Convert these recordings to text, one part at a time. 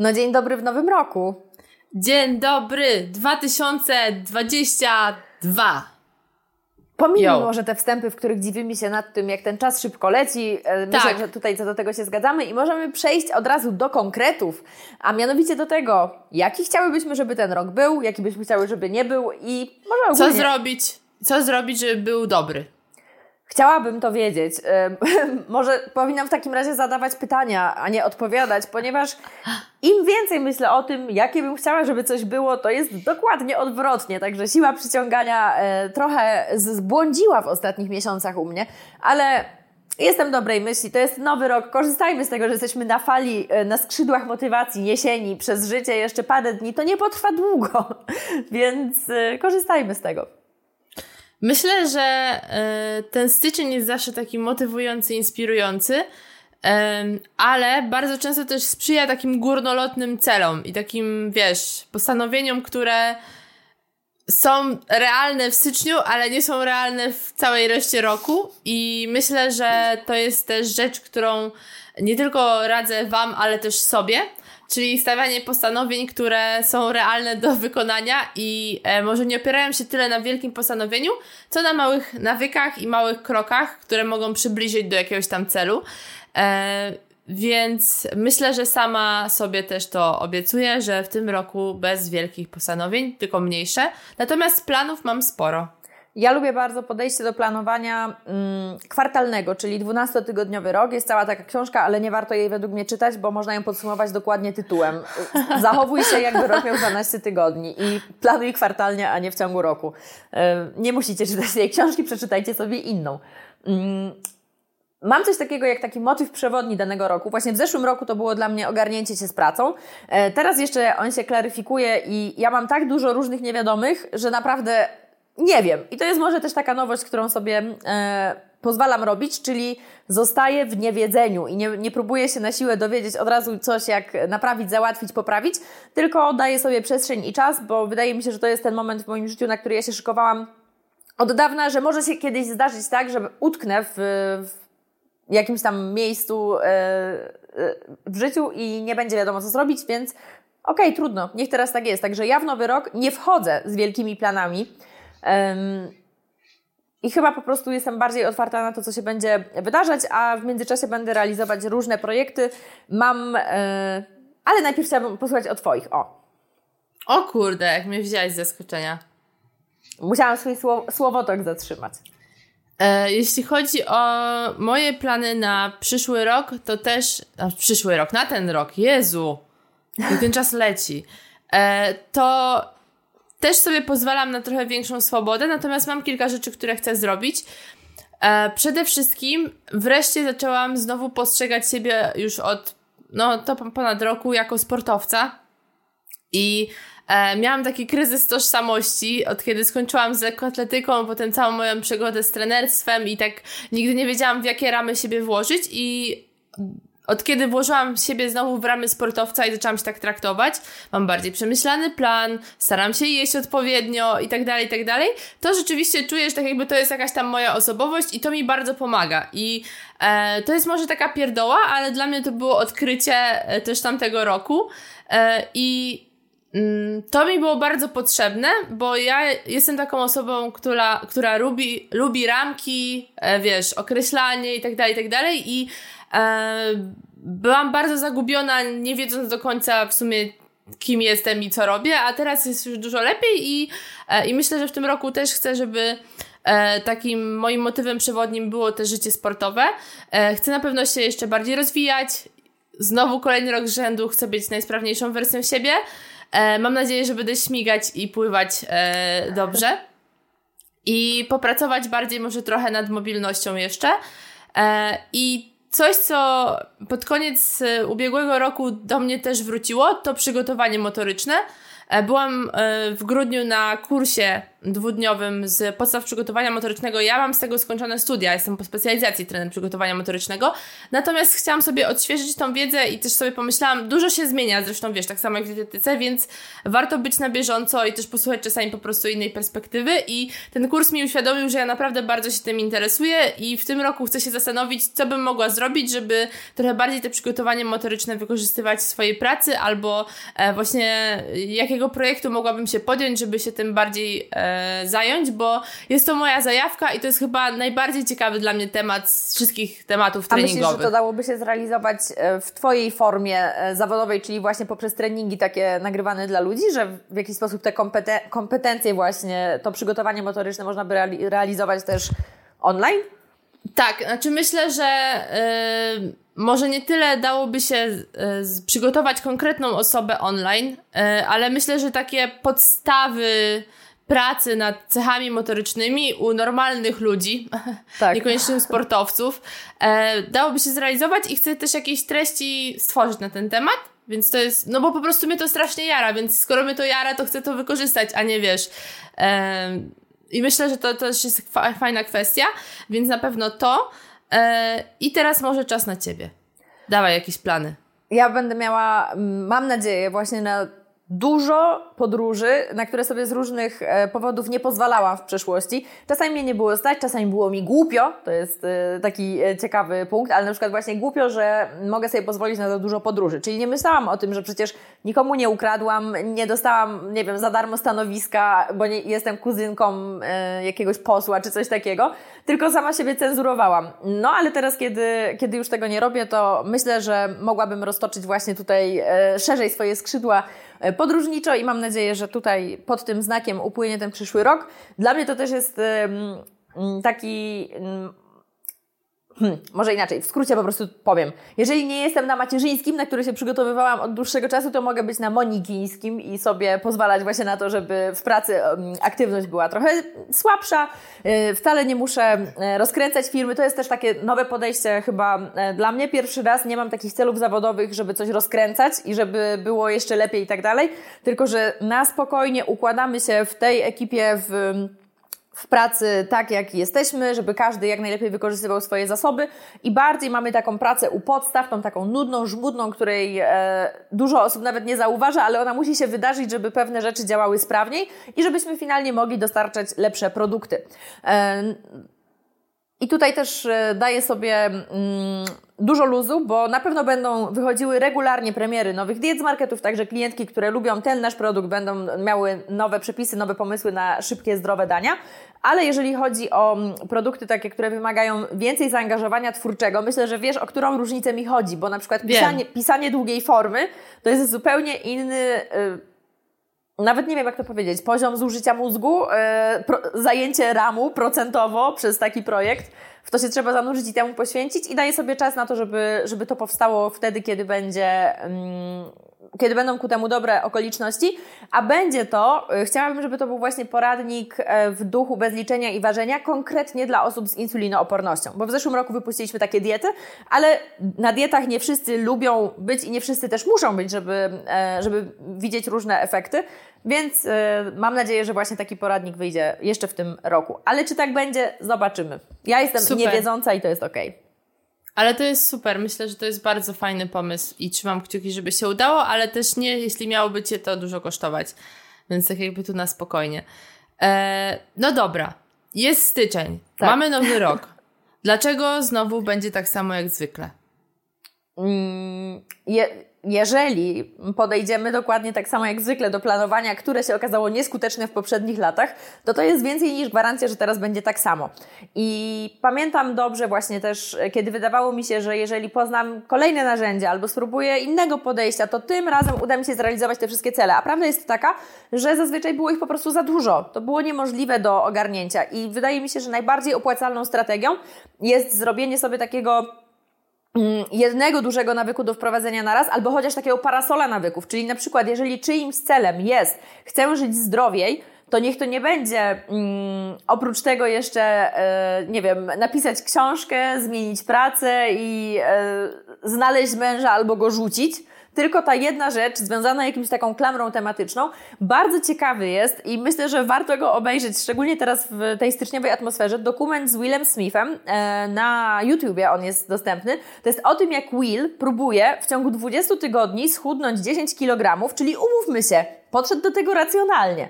No dzień dobry w nowym roku. Dzień dobry 2022. Pomijmy Yo. może te wstępy, w których dziwimy się nad tym, jak ten czas szybko leci. E, Myślę, Tak. że tutaj co do tego się zgadzamy i możemy przejść od razu do konkretów, a mianowicie do tego, jaki chciałybyśmy, żeby ten rok był, jaki byśmy chciały, żeby nie był i może Co ogólnie. zrobić? Co zrobić, żeby był dobry? Chciałabym to wiedzieć. Może powinnam w takim razie zadawać pytania, a nie odpowiadać, ponieważ im więcej myślę o tym, jakie bym chciała, żeby coś było, to jest dokładnie odwrotnie. Także siła przyciągania e, trochę zbłądziła w ostatnich miesiącach u mnie, ale jestem dobrej myśli. To jest nowy rok. Korzystajmy z tego, że jesteśmy na fali, e, na skrzydłach motywacji jesieni, przez życie jeszcze parę dni. To nie potrwa długo, więc e, korzystajmy z tego. Myślę, że e, ten styczeń jest zawsze taki motywujący, inspirujący, ale bardzo często też sprzyja takim górnolotnym celom i takim, wiesz, postanowieniom, które są realne w styczniu, ale nie są realne w całej reszcie roku. I myślę, że to jest też rzecz, którą nie tylko radzę Wam, ale też sobie. Czyli stawianie postanowień, które są realne do wykonania i e, może nie opierają się tyle na wielkim postanowieniu, co na małych nawykach i małych krokach, które mogą przybliżyć do jakiegoś tam celu. E, więc myślę, że sama sobie też to obiecuję, że w tym roku bez wielkich postanowień, tylko mniejsze. Natomiast planów mam sporo. Ja lubię bardzo podejście do planowania mm, kwartalnego, czyli 12-tygodniowy rok. Jest cała taka książka, ale nie warto jej według mnie czytać, bo można ją podsumować dokładnie tytułem. Zachowuj się, jakby rok miał 12 tygodni i planuj kwartalnie, a nie w ciągu roku. E, Nie musicie czytać tej książki, przeczytajcie sobie inną. Mm, Mam coś takiego jak taki motyw przewodni danego roku. Właśnie w zeszłym roku to było dla mnie ogarnięcie się z pracą. E, Teraz jeszcze on się klaryfikuje i ja mam tak dużo różnych niewiadomych, że naprawdę nie wiem. I to jest może też taka nowość, którą sobie e, pozwalam robić, czyli zostaję w niewiedzeniu i nie, nie próbuję się na siłę dowiedzieć od razu coś, jak naprawić, załatwić, poprawić, tylko daję sobie przestrzeń i czas, bo wydaje mi się, że to jest ten moment w moim życiu, na który ja się szykowałam od dawna, że może się kiedyś zdarzyć tak, że utknę w, w jakimś tam miejscu e, e, w życiu i nie będzie wiadomo, co zrobić, więc okej, trudno, niech teraz tak jest. Także ja w nowy rok nie wchodzę z wielkimi planami. I chyba po prostu jestem bardziej otwarta na to, co się będzie wydarzać, a w międzyczasie będę realizować różne projekty. Mam, e, ale najpierw chciałabym posłuchać o Twoich. O, O kurde, jak mnie wziąłeś z zaskoczenia. musiałam swój słow, słowotok zatrzymać. E, jeśli chodzi o moje plany na przyszły rok, to też. Na przyszły rok, na ten rok, Jezu, jak ten czas leci. E, to też sobie pozwalam na trochę większą swobodę, natomiast mam kilka rzeczy, które chcę zrobić. E, przede wszystkim wreszcie zaczęłam znowu postrzegać siebie już od no to ponad roku jako sportowca. I e, miałam taki kryzys tożsamości, od kiedy skończyłam z lekkoatletyką, potem całą moją przygodę z trenerstwem i tak nigdy nie wiedziałam, w jakie ramy siebie włożyć i od kiedy włożyłam siebie znowu w ramy sportowca i zaczęłam się tak traktować, mam bardziej przemyślany plan, staram się jeść odpowiednio i tak dalej, i tak dalej, to rzeczywiście czuję, że tak jakby to jest jakaś tam moja osobowość i to mi bardzo pomaga. I e, to jest może taka pierdoła, ale dla mnie to było odkrycie e, też tamtego roku e, i To mi było bardzo potrzebne, bo ja jestem taką osobą, która, która lubi, lubi ramki, e, wiesz, określanie i tak dalej, i tak dalej i e, byłam bardzo zagubiona, nie wiedząc do końca w sumie kim jestem i co robię, a teraz jest już dużo lepiej i, e, i myślę, że w tym roku też chcę, żeby takim moim motywem przewodnim było też życie sportowe. Chcę na pewno się jeszcze bardziej rozwijać. Znowu kolejny rok z rzędu chcę być najsprawniejszą wersją siebie. E, mam nadzieję, że będę śmigać i pływać e, dobrze. I popracować bardziej może trochę nad mobilnością jeszcze. E, I coś, co pod koniec ubiegłego roku do mnie też wróciło, to przygotowanie motoryczne. Byłam w grudniu na kursie dwudniowym z podstaw przygotowania motorycznego. Ja mam z tego skończone studia, jestem po specjalizacji trener przygotowania motorycznego. Natomiast chciałam sobie odświeżyć tą wiedzę i też sobie pomyślałam, dużo się zmienia, zresztą wiesz, tak samo jak w dietetyce, więc warto być na bieżąco i też posłuchać czasami po prostu innej perspektywy i ten kurs mi uświadomił, że ja naprawdę bardzo się tym interesuję i w tym roku chcę się zastanowić, co bym mogła zrobić, żeby trochę bardziej te przygotowanie motoryczne wykorzystywać w swojej pracy albo e, właśnie jakiego projektu mogłabym się podjąć, żeby się tym bardziej e, zająć, bo jest to moja zajawka i to jest chyba najbardziej ciekawy dla mnie temat z wszystkich tematów treningowych. A myślisz, że to dałoby się zrealizować e, w Twojej formie e, zawodowej, czyli właśnie poprzez treningi takie nagrywane dla ludzi, że w jakiś sposób te kompeten kompetencje właśnie, to przygotowanie motoryczne można by reali realizować też online? Tak, znaczy myślę, że yy, może nie tyle dałoby się yy, przygotować konkretną osobę online, yy, ale myślę, że takie podstawy pracy nad cechami motorycznymi u normalnych ludzi, tak. niekoniecznie sportowców, e, dałoby się zrealizować i chcę też jakieś treści stworzyć na ten temat. Więc to jest, no bo po prostu mnie to strasznie jara, więc skoro mnie to jara, to chcę to wykorzystać, a nie wiesz. E, I myślę, że to, to też jest fajna kwestia, więc na pewno to. E, I teraz może czas na ciebie. Dawaj jakieś plany. Ja będę miała, mam nadzieję, właśnie na dużo podróży, na które sobie z różnych e, powodów nie pozwalałam w przeszłości. Czasami mnie nie było stać, czasami było mi głupio, to jest e, taki e, ciekawy punkt, ale na przykład właśnie głupio, że mogę sobie pozwolić na za dużo podróży. Czyli nie myślałam o tym, że przecież nikomu nie ukradłam, nie dostałam, nie wiem, za darmo stanowiska, bo nie, jestem kuzynką jakiegoś posła czy coś takiego, tylko sama siebie cenzurowałam. No ale teraz, kiedy, kiedy już tego nie robię, to myślę, że mogłabym roztoczyć właśnie tutaj szerzej swoje skrzydła podróżniczo i mam nadzieję, że tutaj pod tym znakiem upłynie ten przyszły rok. Dla mnie to też jest taki Hmm, może inaczej, w skrócie po prostu powiem. Jeżeli nie jestem na macierzyńskim, na który się przygotowywałam od dłuższego czasu, to mogę być na monikińskim i sobie pozwalać właśnie na to, żeby w pracy aktywność była trochę słabsza. Y, wcale nie muszę y, rozkręcać firmy. To jest też takie nowe podejście chyba y, dla mnie. Pierwszy raz nie mam takich celów zawodowych, żeby coś rozkręcać i żeby było jeszcze lepiej i tak dalej, tylko że na spokojnie układamy się w tej ekipie w w pracy tak, jak jesteśmy, żeby każdy jak najlepiej wykorzystywał swoje zasoby i bardziej mamy taką pracę u podstaw, tą taką nudną, żmudną, której e, dużo osób nawet nie zauważa, ale ona musi się wydarzyć, żeby pewne rzeczy działały sprawniej i żebyśmy finalnie mogli dostarczać lepsze produkty. E, i tutaj też e, daję sobie mm, dużo luzu, bo na pewno będą wychodziły regularnie premiery nowych diet z marketów, także klientki, które lubią ten nasz produkt, będą miały nowe przepisy, nowe pomysły na szybkie, zdrowe dania. Ale jeżeli chodzi o mm, produkty takie, które wymagają więcej zaangażowania twórczego, myślę, że wiesz, o którą różnicę mi chodzi, bo na przykład pisanie, pisanie długiej formy to jest zupełnie inny. Nawet nie wiem, jak to powiedzieć, poziom zużycia mózgu, yy, pro, zajęcie ramu procentowo przez taki projekt, w to się trzeba zanurzyć i temu poświęcić i daję sobie czas na to, żeby, żeby to powstało wtedy, kiedy będzie. Yy, kiedy będą ku temu dobre okoliczności, a będzie to, y, chciałabym, żeby to był właśnie poradnik e, w duchu bez liczenia i ważenia, konkretnie dla osób z insulinoopornością, bo w zeszłym roku wypuściliśmy takie diety, ale na dietach nie wszyscy lubią być i nie wszyscy też muszą być, żeby, e, żeby widzieć różne efekty, więc e, mam nadzieję, że właśnie taki poradnik wyjdzie jeszcze w tym roku. Ale czy tak będzie, zobaczymy. Ja jestem Super. niewiedząca i to jest ok. Ale to jest super. Myślę, że to jest bardzo fajny pomysł i trzymam kciuki, żeby się udało, ale też nie, jeśli miałoby cię to dużo kosztować. Więc tak jakby tu na spokojnie. E, no dobra. Jest styczeń. Tak. Mamy nowy rok. Dlaczego znowu będzie tak samo jak zwykle? Mm, je, jeżeli podejdziemy dokładnie tak samo jak zwykle do planowania, które się okazało nieskuteczne w poprzednich latach, to to jest więcej niż gwarancja, że teraz będzie tak samo. I pamiętam dobrze właśnie też, kiedy wydawało mi się, że jeżeli poznam kolejne narzędzia albo spróbuję innego podejścia, to tym razem uda mi się zrealizować te wszystkie cele. A prawda jest taka, że zazwyczaj było ich po prostu za dużo. To było niemożliwe do ogarnięcia i wydaje mi się, że najbardziej opłacalną strategią jest zrobienie sobie takiego jednego dużego nawyku do wprowadzenia na raz, albo chociaż takiego parasola nawyków. Czyli na przykład, jeżeli czyimś celem jest, chcę żyć zdrowiej, to niech to nie będzie mm, oprócz tego jeszcze, e, nie wiem, napisać książkę, zmienić pracę i e, znaleźć męża albo go rzucić, tylko ta jedna rzecz związana jakimś taką klamrą tematyczną. Bardzo ciekawy jest i myślę, że warto go obejrzeć, szczególnie teraz w tej styczniowej atmosferze. Dokument z Willem Smithem e, na YouTubie on jest dostępny. To jest o tym, jak Will próbuje w ciągu 20 tygodni schudnąć 10 kg, czyli umówmy się, podszedł do tego racjonalnie.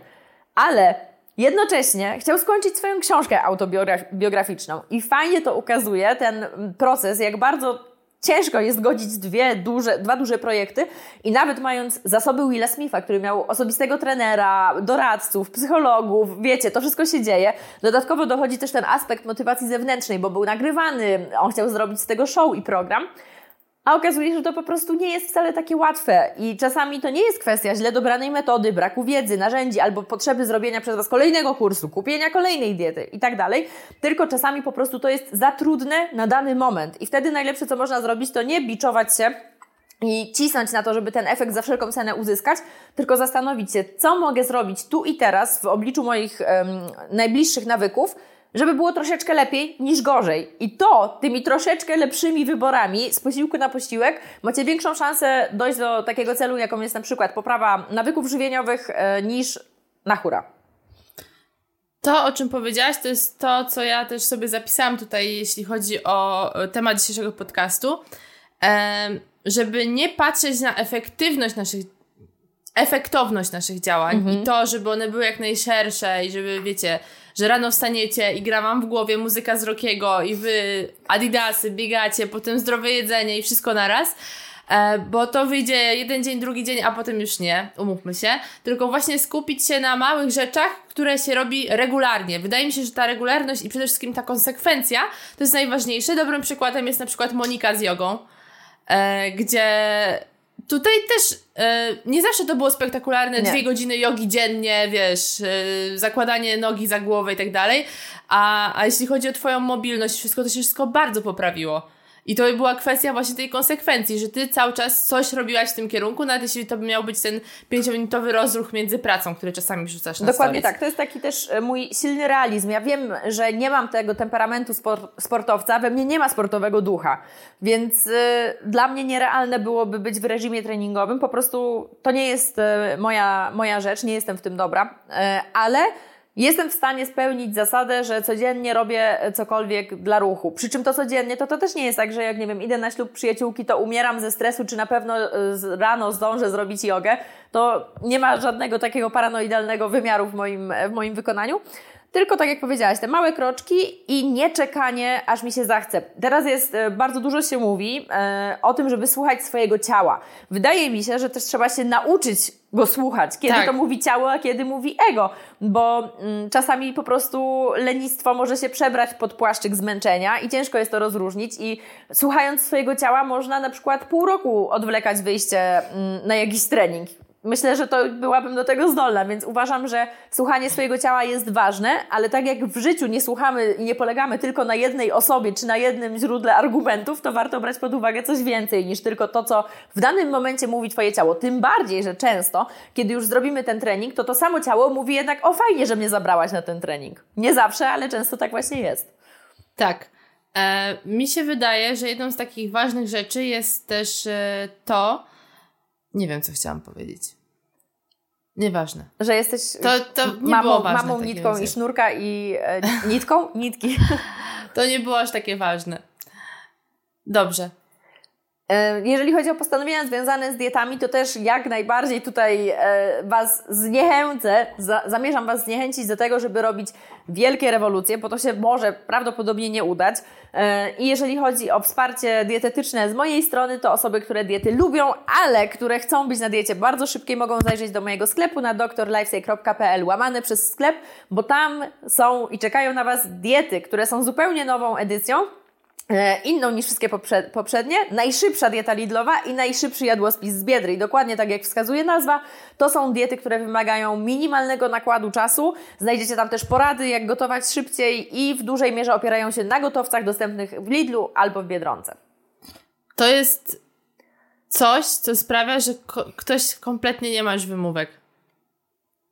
Ale Jednocześnie chciał skończyć swoją książkę autobiograficzną i fajnie to ukazuje ten proces, jak bardzo ciężko jest godzić dwie duże, dwa duże projekty i nawet mając zasoby Willa Smitha, który miał osobistego trenera, doradców, psychologów, wiecie, to wszystko się dzieje. Dodatkowo dochodzi też ten aspekt motywacji zewnętrznej, bo był nagrywany, on chciał zrobić z tego show i program. A okazuje się, że to po prostu nie jest wcale takie łatwe. I czasami to nie jest kwestia źle dobranej metody, braku wiedzy, narzędzi albo potrzeby zrobienia przez Was kolejnego kursu, kupienia kolejnej diety i tak dalej, tylko czasami po prostu to jest za trudne na dany moment. I wtedy najlepsze, co można zrobić, to nie biczować się i cisnąć na to, żeby ten efekt za wszelką cenę uzyskać, tylko zastanowić się, co mogę zrobić tu i teraz w obliczu moich um, najbliższych nawyków, żeby było troszeczkę lepiej niż gorzej. I to tymi troszeczkę lepszymi wyborami z posiłku na posiłek macie większą szansę dojść do takiego celu, jaką jest na przykład poprawa nawyków żywieniowych e, niż na hura. To, o czym powiedziałaś, to jest to, co ja też sobie zapisałam tutaj, jeśli chodzi o temat dzisiejszego podcastu. żeby nie patrzeć na efektywność naszych efektowność naszych działań mhm. i to, żeby one były jak najszersze i żeby, wiecie, że rano wstaniecie i gra wam w głowie muzyka z Rockiego i wy adidasy, biegacie, potem zdrowe jedzenie i wszystko naraz, e, bo to wyjdzie jeden dzień, drugi dzień, a potem już nie, umówmy się, tylko właśnie skupić się na małych rzeczach, które się robi regularnie. Wydaje mi się, że ta regularność i przede wszystkim ta konsekwencja to jest najważniejsze. Dobrym przykładem jest na przykład Monika z jogą, e, gdzie Tutaj też e, nie zawsze to było spektakularne, nie. dwie godziny jogi dziennie, wiesz, e, zakładanie nogi za głowę i tak dalej, a, a jeśli chodzi o twoją mobilność, wszystko to się wszystko bardzo poprawiło. I to była kwestia właśnie tej konsekwencji, że ty cały czas coś robiłaś w tym kierunku, nawet jeśli to by miał być ten pięciominutowy rozruch między pracą, który czasami rzucasz na Dokładnie tak. To jest taki też e, mój silny realizm. Ja wiem, że nie mam tego temperamentu sportowca, we mnie nie ma sportowego ducha, więc y, dla mnie nierealne byłoby być w reżimie treningowym. Po prostu to nie jest y, moja, moja rzecz, nie jestem w tym dobra, ale Jestem w stanie spełnić zasadę, że codziennie robię cokolwiek dla ruchu. Przy czym to codziennie, to to też nie jest tak, że jak nie wiem, idę na ślub przyjaciółki, to umieram ze stresu, czy na pewno e, rano zdążę zrobić jogę. To nie ma żadnego takiego paranoidalnego wymiaru w moim, w moim wykonaniu. Tylko tak jak powiedziałaś, te małe kroczki i nie czekanie, aż mi się zachce. Teraz jest, e, bardzo dużo się mówi e, o tym, żeby słuchać swojego ciała. Wydaje mi się, że też trzeba się nauczyć go słuchać, kiedy tak. to mówi ciało, a kiedy mówi ego, bo mm, czasami po prostu lenistwo może się przebrać pod płaszczyk zmęczenia i ciężko jest to rozróżnić i słuchając swojego ciała można na przykład pół roku odwlekać wyjście mm, na jakiś trening myślę, że to byłabym do tego zdolna, więc uważam, że słuchanie swojego ciała jest ważne, ale tak jak w życiu nie słuchamy i nie polegamy tylko na jednej osobie czy na jednym źródle argumentów, to warto brać pod uwagę coś więcej niż tylko to, co w danym momencie mówi Twoje ciało. Tym bardziej, że często, kiedy już zrobimy ten trening, to to samo ciało mówi jednak, o fajnie, że mnie zabrałaś na ten trening. Nie zawsze, ale często tak właśnie jest. Tak. E, mi się wydaje, że jedną z takich ważnych rzeczy jest też e, to, nie wiem, co chciałam powiedzieć. Nieważne. Że jesteś to, to nie mamą, było ważne mamą nitką i sznurka i e, nitką? Nitki. To nie było aż takie ważne. Dobrze. E, jeżeli chodzi o postanowienia związane z dietami, to też jak najbardziej tutaj e, Was zniechęcę, zamierzam Was zniechęcić do tego, żeby robić wielkie rewolucje, bo to się może prawdopodobnie nie udać. E, I jeżeli chodzi o wsparcie dietetyczne z mojej strony, to osoby, które diety lubią, ale które chcą być na diecie bardzo szybkiej, mogą zajrzeć do mojego sklepu na drlifestyle.pl łamane przez sklep, bo tam są i czekają na Was diety, które są zupełnie nową edycją inną niż wszystkie poprzednie, najszybsza dieta Lidlowa i najszybszy jadłospis z Biedry. I dokładnie tak jak wskazuje nazwa, to są diety, które wymagają minimalnego nakładu czasu. Znajdziecie tam też porady, jak gotować szybciej i w dużej mierze opierają się na gotowcach dostępnych w Lidlu albo w Biedronce. To jest coś, co sprawia, że ko ktoś kompletnie nie ma już wymówek.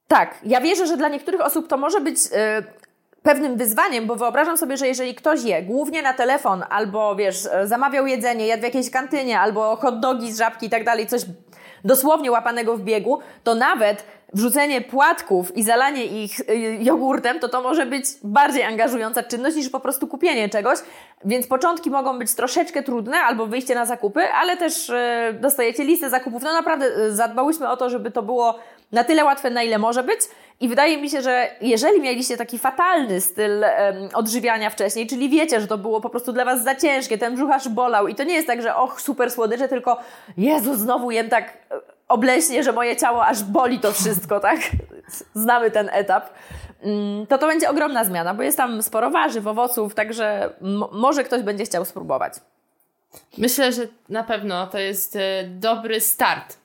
Tak, ja wierzę, że dla niektórych osób to może być... Pewnym wyzwaniem, bo wyobrażam sobie, że jeżeli ktoś je głównie na telefon, albo wiesz, zamawiał jedzenie, jadł w jakiejś kantynie, albo hot dogi z żabki i tak dalej, coś dosłownie łapanego w biegu, to nawet wrzucenie płatków i zalanie ich y, jogurtem, to to może być bardziej angażująca czynność niż po prostu kupienie czegoś. Więc początki mogą być troszeczkę trudne, albo wyjście na zakupy, ale też y, dostajecie listę zakupów. No naprawdę zadbałyśmy o to, żeby to było na tyle łatwe, na ile może być. I wydaje mi się, że jeżeli mieliście taki fatalny styl um, odżywiania wcześniej, czyli wiecie, że to było po prostu dla Was za ciężkie, ten brzuch aż bolał i to nie jest tak, że och, super słodycze, tylko Jezu, znowu jem tak obleśnie, że moje ciało aż boli to wszystko, tak? Znamy ten etap. Mm, to to będzie ogromna zmiana, bo jest tam sporo warzyw, owoców, także może ktoś będzie chciał spróbować. Myślę, że na pewno to jest e, dobry start.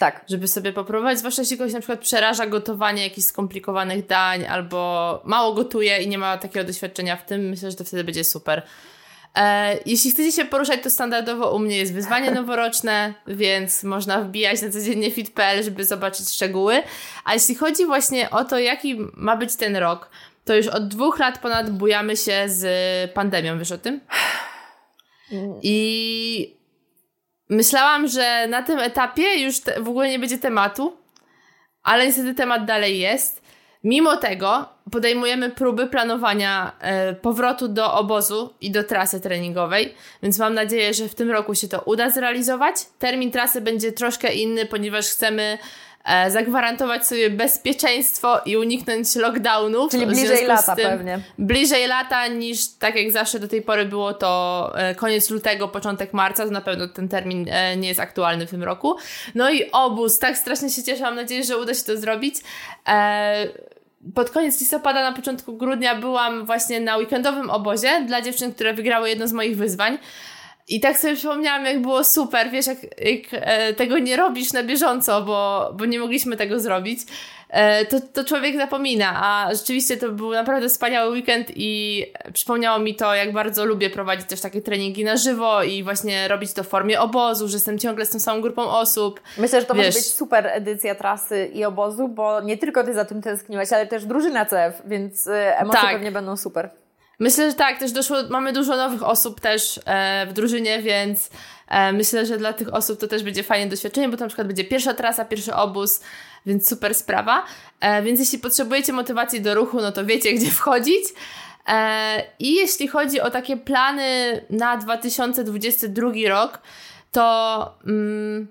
Tak. Żeby sobie popróbować, zwłaszcza jeśli kogoś na przykład przeraża gotowanie jakichś skomplikowanych dań albo mało gotuje i nie ma takiego doświadczenia w tym, myślę, że to wtedy będzie super. E, jeśli chcecie się poruszać, to standardowo u mnie jest wyzwanie noworoczne, więc można wbijać na codziennie fit.pl, żeby zobaczyć szczegóły. A jeśli chodzi właśnie o to, jaki ma być ten rok, to już od dwóch lat ponad bujamy się z pandemią, wiesz o tym? I myślałam, że na tym etapie już te, w ogóle nie będzie tematu, ale niestety temat dalej jest. Mimo tego podejmujemy próby planowania e, powrotu do obozu i do trasy treningowej, więc mam nadzieję, że w tym roku się to uda zrealizować. Termin trasy będzie troszkę inny, ponieważ chcemy zagwarantować sobie bezpieczeństwo i uniknąć lockdownów. Czyli bliżej lata pewnie. Bliżej lata niż tak jak zawsze do tej pory było to e, koniec lutego, początek marca, to na pewno ten termin e, nie jest aktualny w tym roku. No i obóz, tak strasznie się cieszę, mam nadzieję, że uda się to zrobić. E, pod koniec listopada, na początku grudnia byłam właśnie na weekendowym obozie dla dziewczyn, które wygrały jedno z moich wyzwań. I tak sobie przypomniałam, jak było super, wiesz, jak, jak e, tego nie robisz na bieżąco, bo, bo nie mogliśmy tego zrobić. E, to, to człowiek zapomina, a rzeczywiście to był naprawdę wspaniały weekend i przypomniało mi to, jak bardzo lubię prowadzić też takie treningi na żywo i właśnie robić to w formie obozu, że jestem ciągle z tą samą grupą osób. Myślę, że to Wiesz, może być super edycja trasy i obozu, bo nie tylko Ty za tym tęskniłaś, ale też drużyna CF, więc e, emocje tak. pewnie będą super. Myślę, że tak, też doszło, mamy dużo nowych osób też e, w drużynie, więc e, myślę, że dla tych osób to też będzie fajne doświadczenie, bo to na przykład będzie pierwsza trasa, pierwszy obóz, więc super sprawa. E, więc jeśli potrzebujecie motywacji do ruchu, no to wiecie, gdzie wchodzić. E, I jeśli chodzi o takie plany na 2022 rok, to mm,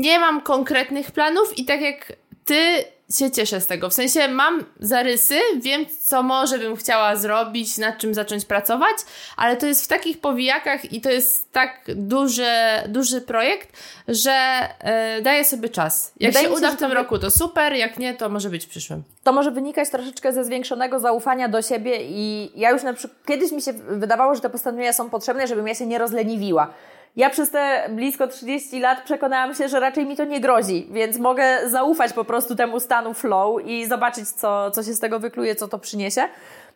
nie mam konkretnych planów i tak jak ty się cieszę z tego. W sensie mam zarysy, wiem, co może bym chciała zrobić, nad czym zacząć pracować, ale to jest w takich powijakach i to jest tak duży, duży projekt, że yy, daję sobie czas. Jak Wydaje się uda w tym roku, to super, jak nie, to może być w przyszłym. To może wynikać troszeczkę ze zwiększonego zaufania do siebie i ja już na przykład, kiedyś mi się wydawało, że te postanowienia są potrzebne, żebym ja się nie rozleniwiła. Ja przez te blisko 30 lat przekonałam się, że raczej mi to nie grozi, więc mogę zaufać po prostu temu stanu flow i zobaczyć, co, co się z tego wykluje, co to przyniesie.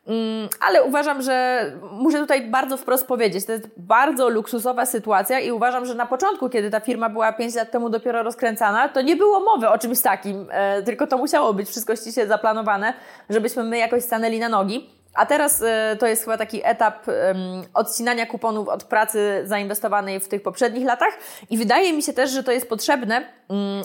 Mm, ale uważam, że muszę tutaj bardzo wprost powiedzieć, to jest bardzo luksusowa sytuacja i uważam, że na początku, kiedy ta firma była 5 lat temu dopiero rozkręcana, to nie było mowy o czymś takim, e, tylko to musiało być wszystko ściśle zaplanowane, żebyśmy my jakoś stanęli na nogi. A teraz y, to jest chyba taki etap odcinania kuponów od pracy zainwestowanej w tych poprzednich latach i wydaje mi się też, że to jest potrzebne,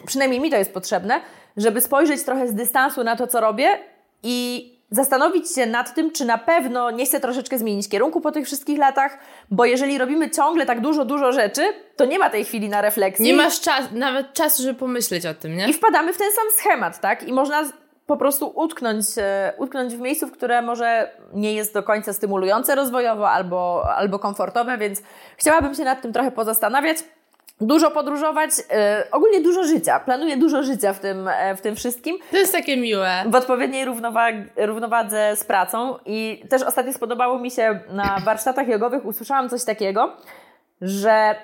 przynajmniej mi to jest potrzebne, żeby spojrzeć trochę z dystansu na to, co robię i zastanowić się nad tym, czy na pewno nie chcę troszeczkę zmienić kierunku po tych wszystkich latach, bo jeżeli robimy ciągle tak dużo, dużo rzeczy, to nie ma tej chwili na refleksję. Nie masz czas, nawet czasu, żeby pomyśleć o tym, nie? I wpadamy w ten sam schemat, tak? I można po prostu utknąć, e, utknąć w miejscu, w które może nie jest do końca stymulujące rozwojowo albo, albo komfortowe, więc chciałabym się nad tym trochę pozastanawiać. Dużo podróżować, yy, ogólnie dużo życia. Planuję dużo życia w tym, w tym wszystkim. To jest takie miłe. W odpowiedniej równowag- równowadze z pracą. I też ostatnio spodobało mi się na warsztatach jogowych, usłyszałam coś takiego, że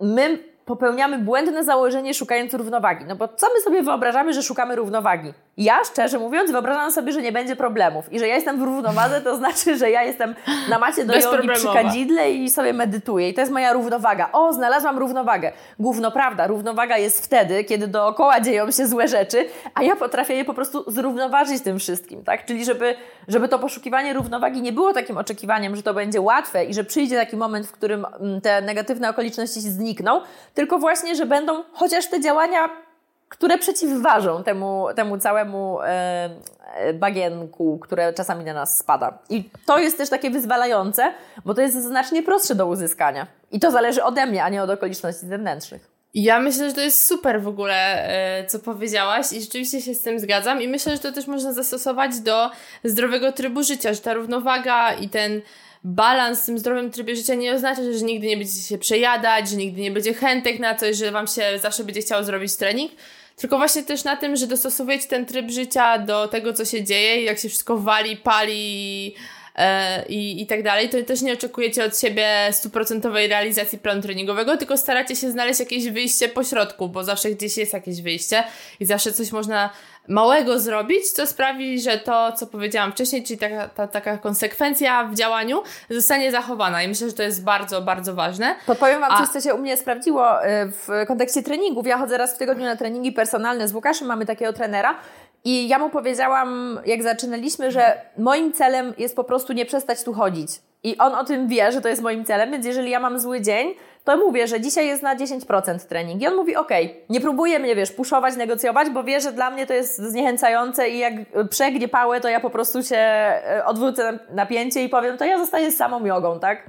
my popełniamy błędne założenie szukając równowagi. No bo co my sobie wyobrażamy, że szukamy równowagi? Ja, szczerze mówiąc, wyobrażam sobie, że nie będzie problemów. I że ja jestem w równowadze, to znaczy, że ja jestem na macie do jogi przy kadzidle i sobie medytuję. I to jest moja równowaga. O, znalazłam równowagę. Gówno prawda, równowaga jest wtedy, kiedy dookoła dzieją się złe rzeczy, a ja potrafię je po prostu zrównoważyć tym wszystkim, tak? Czyli żeby, żeby to poszukiwanie równowagi nie było takim oczekiwaniem, że to będzie łatwe i że przyjdzie taki moment, w którym mm, te negatywne okoliczności znikną, tylko właśnie, że będą chociaż te działania które przeciwważą temu, temu całemu e, e, bagienku, które czasami na nas spada. I to jest też takie wyzwalające, bo to jest znacznie prostsze do uzyskania. I to zależy ode mnie, a nie od okoliczności zewnętrznych. Ja myślę, że to jest super w ogóle, e, co powiedziałaś i rzeczywiście się z tym zgadzam i myślę, że to też można zastosować do zdrowego trybu życia, że ta równowaga i ten balans w tym zdrowym trybie życia nie oznacza, że nigdy nie będziecie się przejadać, że nigdy nie będzie chętek na coś, że wam się zawsze będzie chciało zrobić trening, tylko właśnie też na tym, że dostosowujecie ten tryb życia do tego, co się dzieje, jak się wszystko wali, pali i, i tak dalej, to też nie oczekujecie od siebie stuprocentowej realizacji planu treningowego, tylko staracie się znaleźć jakieś wyjście po środku, bo zawsze gdzieś jest jakieś wyjście i zawsze coś można małego zrobić, co sprawi, że to, co powiedziałam wcześniej, czyli taka, ta, taka konsekwencja w działaniu zostanie zachowana i myślę, że to jest bardzo, bardzo ważne. Podpowiem Wam A... coś, co się u mnie sprawdziło y, w kontekście treningów. Ja chodzę raz w tygodniu na treningi personalne z Łukaszem, mamy takiego trenera i ja mu powiedziałam, jak zaczynaliśmy, że moim celem jest po prostu nie przestać tu chodzić. I on o tym wie, że to jest moim celem, więc jeżeli ja mam zły dzień, to mówię, że dzisiaj jest na 10% trening. I on mówi, okej, okay, nie próbuję mnie, wiesz, puszować, negocjować, bo wie, że dla mnie to jest zniechęcające i jak przegnie pałę, to ja po prostu się e, odwrócę napięcie i powiem, to ja zostaję z samą jogą, tak?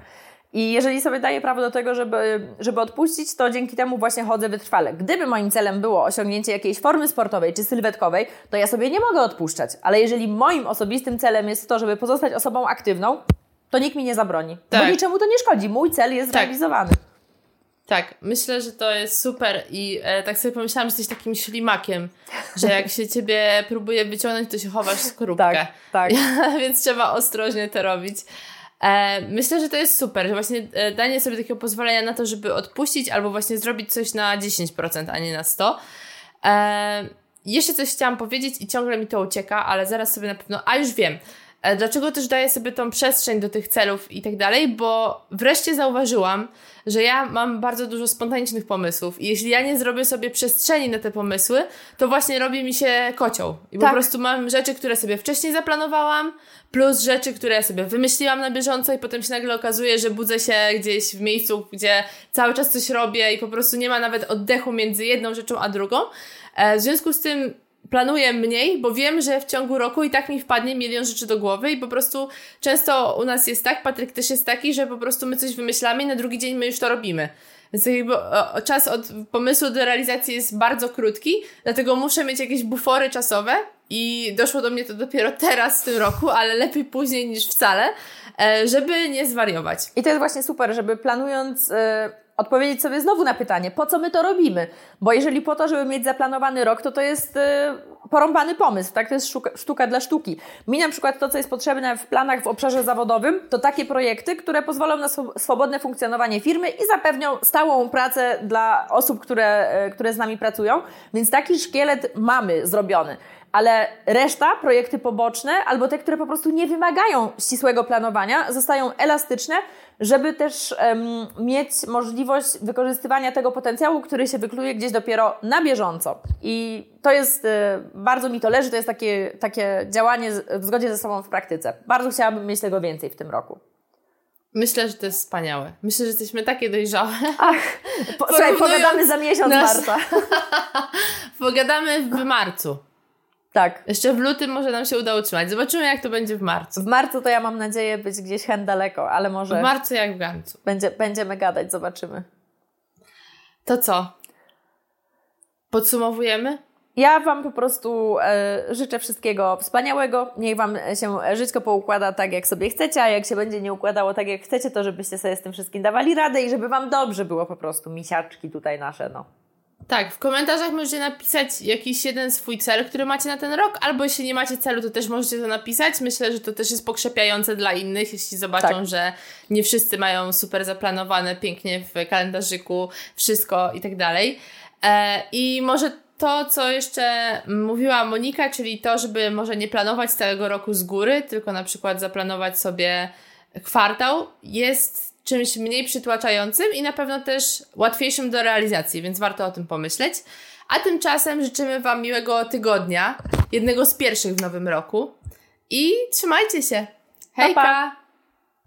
I jeżeli sobie daję prawo do tego, żeby, żeby odpuścić, to dzięki temu właśnie chodzę wytrwale. Gdyby moim celem było osiągnięcie jakiejś formy sportowej czy sylwetkowej, to ja sobie nie mogę odpuszczać. Ale jeżeli moim osobistym celem jest to, żeby pozostać osobą aktywną, to nikt mi nie zabroni. Tak. Bo niczemu to nie szkodzi. Mój cel jest tak. zrealizowany. Tak, myślę, że to jest super i e, tak sobie pomyślałam, że jesteś takim ślimakiem, że jak się ciebie próbuje wyciągnąć, to się chowasz w skorupkę. tak, tak. Więc trzeba ostrożnie to robić. E, myślę, że to jest super, że właśnie e, danie sobie takiego pozwolenia na to, żeby odpuścić albo właśnie zrobić coś na 10%, a nie na 100%. E, jeszcze coś chciałam powiedzieć i ciągle mi to ucieka, ale zaraz sobie na pewno, a już wiem, dlaczego też daję sobie tą przestrzeń do tych celów i tak dalej, bo wreszcie zauważyłam, że ja mam bardzo dużo spontanicznych pomysłów i jeśli ja nie zrobię sobie przestrzeni na te pomysły, to właśnie robi mi się kocioł. I tak. po prostu mam rzeczy, które sobie wcześniej zaplanowałam, plus rzeczy, które ja sobie wymyśliłam na bieżąco i potem się nagle okazuje, że budzę się gdzieś w miejscu, gdzie cały czas coś robię i po prostu nie ma nawet oddechu między jedną rzeczą a drugą. E, w związku z tym planuję mniej, bo wiem, że w ciągu roku i tak mi wpadnie milion rzeczy do głowy i po prostu często u nas jest tak, Patryk też jest taki, że po prostu my coś wymyślamy i na drugi dzień my już to robimy. Więc jakby czas od pomysłu do realizacji jest bardzo krótki, dlatego muszę mieć jakieś bufory czasowe i doszło do mnie to dopiero teraz w tym roku, ale lepiej później niż wcale, e, żeby nie zwariować. I to jest właśnie super, żeby planując e, odpowiedzieć sobie znowu na pytanie, po co my to robimy? Bo jeżeli po to, żeby mieć zaplanowany rok, to to jest y, porąbany pomysł, tak? To jest sztuka, sztuka, dla sztuki. Mi na przykład to, co jest potrzebne w planach w obszarze zawodowym, to takie projekty, które pozwolą na swobodne funkcjonowanie firmy i zapewnią stałą pracę dla osób, które, y, które z nami pracują. Więc taki szkielet mamy zrobiony ale reszta, projekty poboczne albo te, które po prostu nie wymagają ścisłego planowania, zostają elastyczne, żeby też um, mieć możliwość wykorzystywania tego potencjału, który się wykluje gdzieś dopiero na bieżąco. I to jest, y, bardzo mi to leży, to jest takie, takie działanie w zgodzie ze sobą w praktyce. Bardzo chciałabym mieć tego więcej w tym roku. Myślę, że to jest wspaniałe. Myślę, że jesteśmy takie dojrzałe. Ach, po, słuchaj, pogadamy za miesiąc, nas... Marta. pogadamy w marcu. Tak. Jeszcze w lutym może nam się uda utrzymać. Zobaczymy, jak to będzie w marcu. W marcu to ja mam nadzieję być gdzieś hen daleko, ale może. W marcu jak w Gancu. Będzie, będziemy gadać, zobaczymy. To co? Podsumowujemy? Ja Wam po prostu e, życzę wszystkiego wspaniałego. Niech Wam się żyćko poukłada tak, jak sobie chcecie, a jak się będzie nie układało tak, jak chcecie, to żebyście sobie z tym wszystkim dawali radę i żeby Wam dobrze było po prostu, misiaczki tutaj nasze, no. Tak, w komentarzach możecie napisać jakiś jeden swój cel, który macie na ten rok, albo jeśli nie macie celu, to też możecie to napisać. Myślę, że to też jest pokrzepiające dla innych, jeśli zobaczą, tak. że nie wszyscy mają super zaplanowane pięknie w kalendarzyku wszystko i tak dalej. E, I może to, co jeszcze mówiła Monika, czyli to, żeby może nie planować całego roku z góry, tylko na przykład zaplanować sobie kwartał, jest czymś mniej przytłaczającym i na pewno też łatwiejszym do realizacji, więc warto o tym pomyśleć. A tymczasem życzymy Wam miłego tygodnia, jednego z pierwszych w nowym roku i trzymajcie się. Hejka! Pa, pa.